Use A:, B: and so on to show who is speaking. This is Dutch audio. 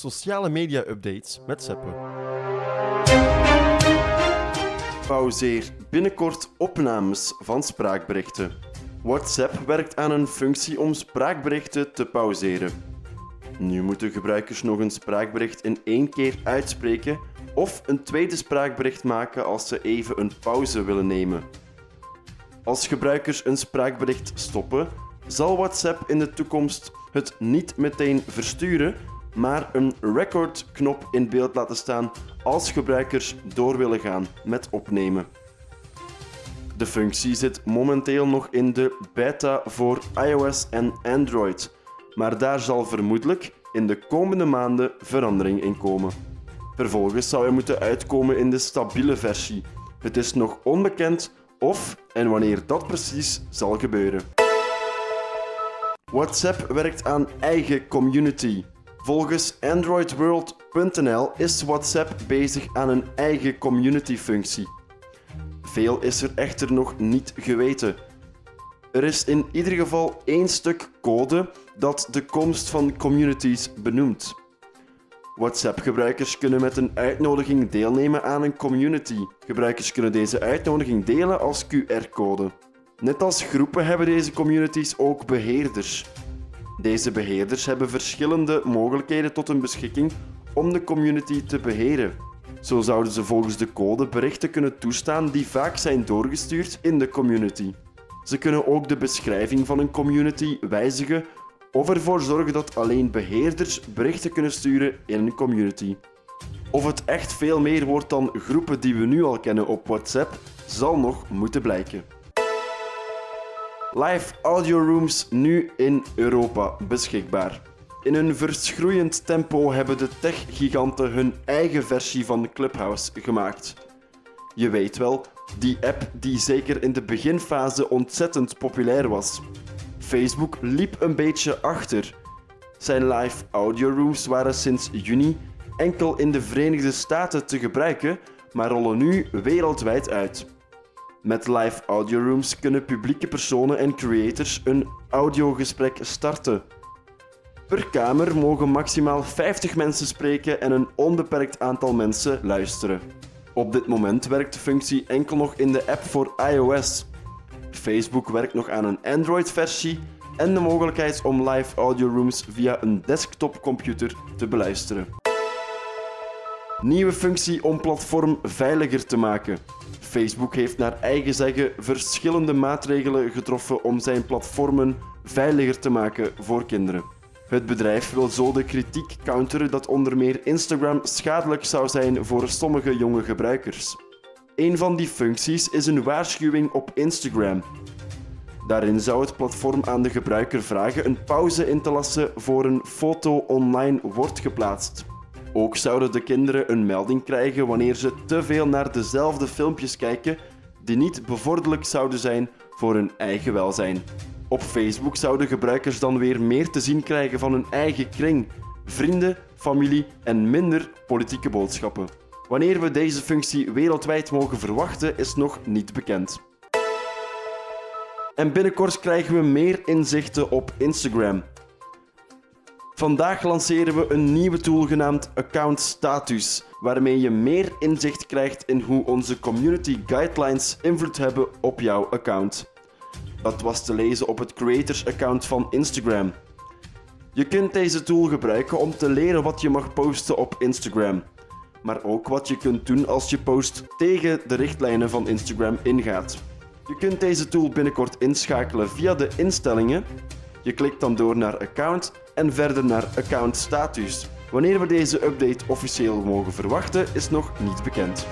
A: sociale media updates met Seppe.
B: Pauzeer binnenkort opnames van spraakberichten. WhatsApp werkt aan een functie om spraakberichten te pauzeren. Nu moeten gebruikers nog een spraakbericht in één keer uitspreken of een tweede spraakbericht maken als ze even een pauze willen nemen. Als gebruikers een spraakbericht stoppen, zal WhatsApp in de toekomst het niet meteen versturen, maar een record-knop in beeld laten staan als gebruikers door willen gaan met opnemen. De functie zit momenteel nog in de beta voor iOS en Android, maar daar zal vermoedelijk in de komende maanden verandering in komen. Vervolgens zou hij moeten uitkomen in de stabiele versie. Het is nog onbekend of en wanneer dat precies zal gebeuren. WhatsApp werkt aan eigen community. Volgens AndroidWorld.nl is WhatsApp bezig aan een eigen community-functie. Veel is er echter nog niet geweten. Er is in ieder geval één stuk code dat de komst van communities benoemt. WhatsApp-gebruikers kunnen met een uitnodiging deelnemen aan een community. Gebruikers kunnen deze uitnodiging delen als QR-code. Net als groepen hebben deze communities ook beheerders. Deze beheerders hebben verschillende mogelijkheden tot hun beschikking om de community te beheren. Zo zouden ze volgens de code berichten kunnen toestaan die vaak zijn doorgestuurd in de community. Ze kunnen ook de beschrijving van een community wijzigen of ervoor zorgen dat alleen beheerders berichten kunnen sturen in een community. Of het echt veel meer wordt dan groepen die we nu al kennen op WhatsApp, zal nog moeten blijken. Live audio rooms nu in Europa beschikbaar. In een verschroeiend tempo hebben de tech-giganten hun eigen versie van Clubhouse gemaakt. Je weet wel, die app die zeker in de beginfase ontzettend populair was. Facebook liep een beetje achter. Zijn live audio rooms waren sinds juni enkel in de Verenigde Staten te gebruiken, maar rollen nu wereldwijd uit. Met live audio rooms kunnen publieke personen en creators een audiogesprek starten. Per kamer mogen maximaal 50 mensen spreken en een onbeperkt aantal mensen luisteren. Op dit moment werkt de functie enkel nog in de app voor iOS. Facebook werkt nog aan een Android-versie en de mogelijkheid om live audio rooms via een desktopcomputer te beluisteren. Nieuwe functie om platform veiliger te maken. Facebook heeft naar eigen zeggen verschillende maatregelen getroffen om zijn platformen veiliger te maken voor kinderen. Het bedrijf wil zo de kritiek counteren dat onder meer Instagram schadelijk zou zijn voor sommige jonge gebruikers. Een van die functies is een waarschuwing op Instagram. Daarin zou het platform aan de gebruiker vragen een pauze in te lassen voor een foto online wordt geplaatst. Ook zouden de kinderen een melding krijgen wanneer ze te veel naar dezelfde filmpjes kijken die niet bevorderlijk zouden zijn voor hun eigen welzijn. Op Facebook zouden gebruikers dan weer meer te zien krijgen van hun eigen kring, vrienden, familie en minder politieke boodschappen. Wanneer we deze functie wereldwijd mogen verwachten is nog niet bekend. En binnenkort krijgen we meer inzichten op Instagram. Vandaag lanceren we een nieuwe tool genaamd Account Status, waarmee je meer inzicht krijgt in hoe onze community guidelines invloed hebben op jouw account. Dat was te lezen op het creators account van Instagram. Je kunt deze tool gebruiken om te leren wat je mag posten op Instagram, maar ook wat je kunt doen als je post tegen de richtlijnen van Instagram ingaat. Je kunt deze tool binnenkort inschakelen via de instellingen. Je klikt dan door naar account en verder naar account status. Wanneer we deze update officieel mogen verwachten is nog niet bekend.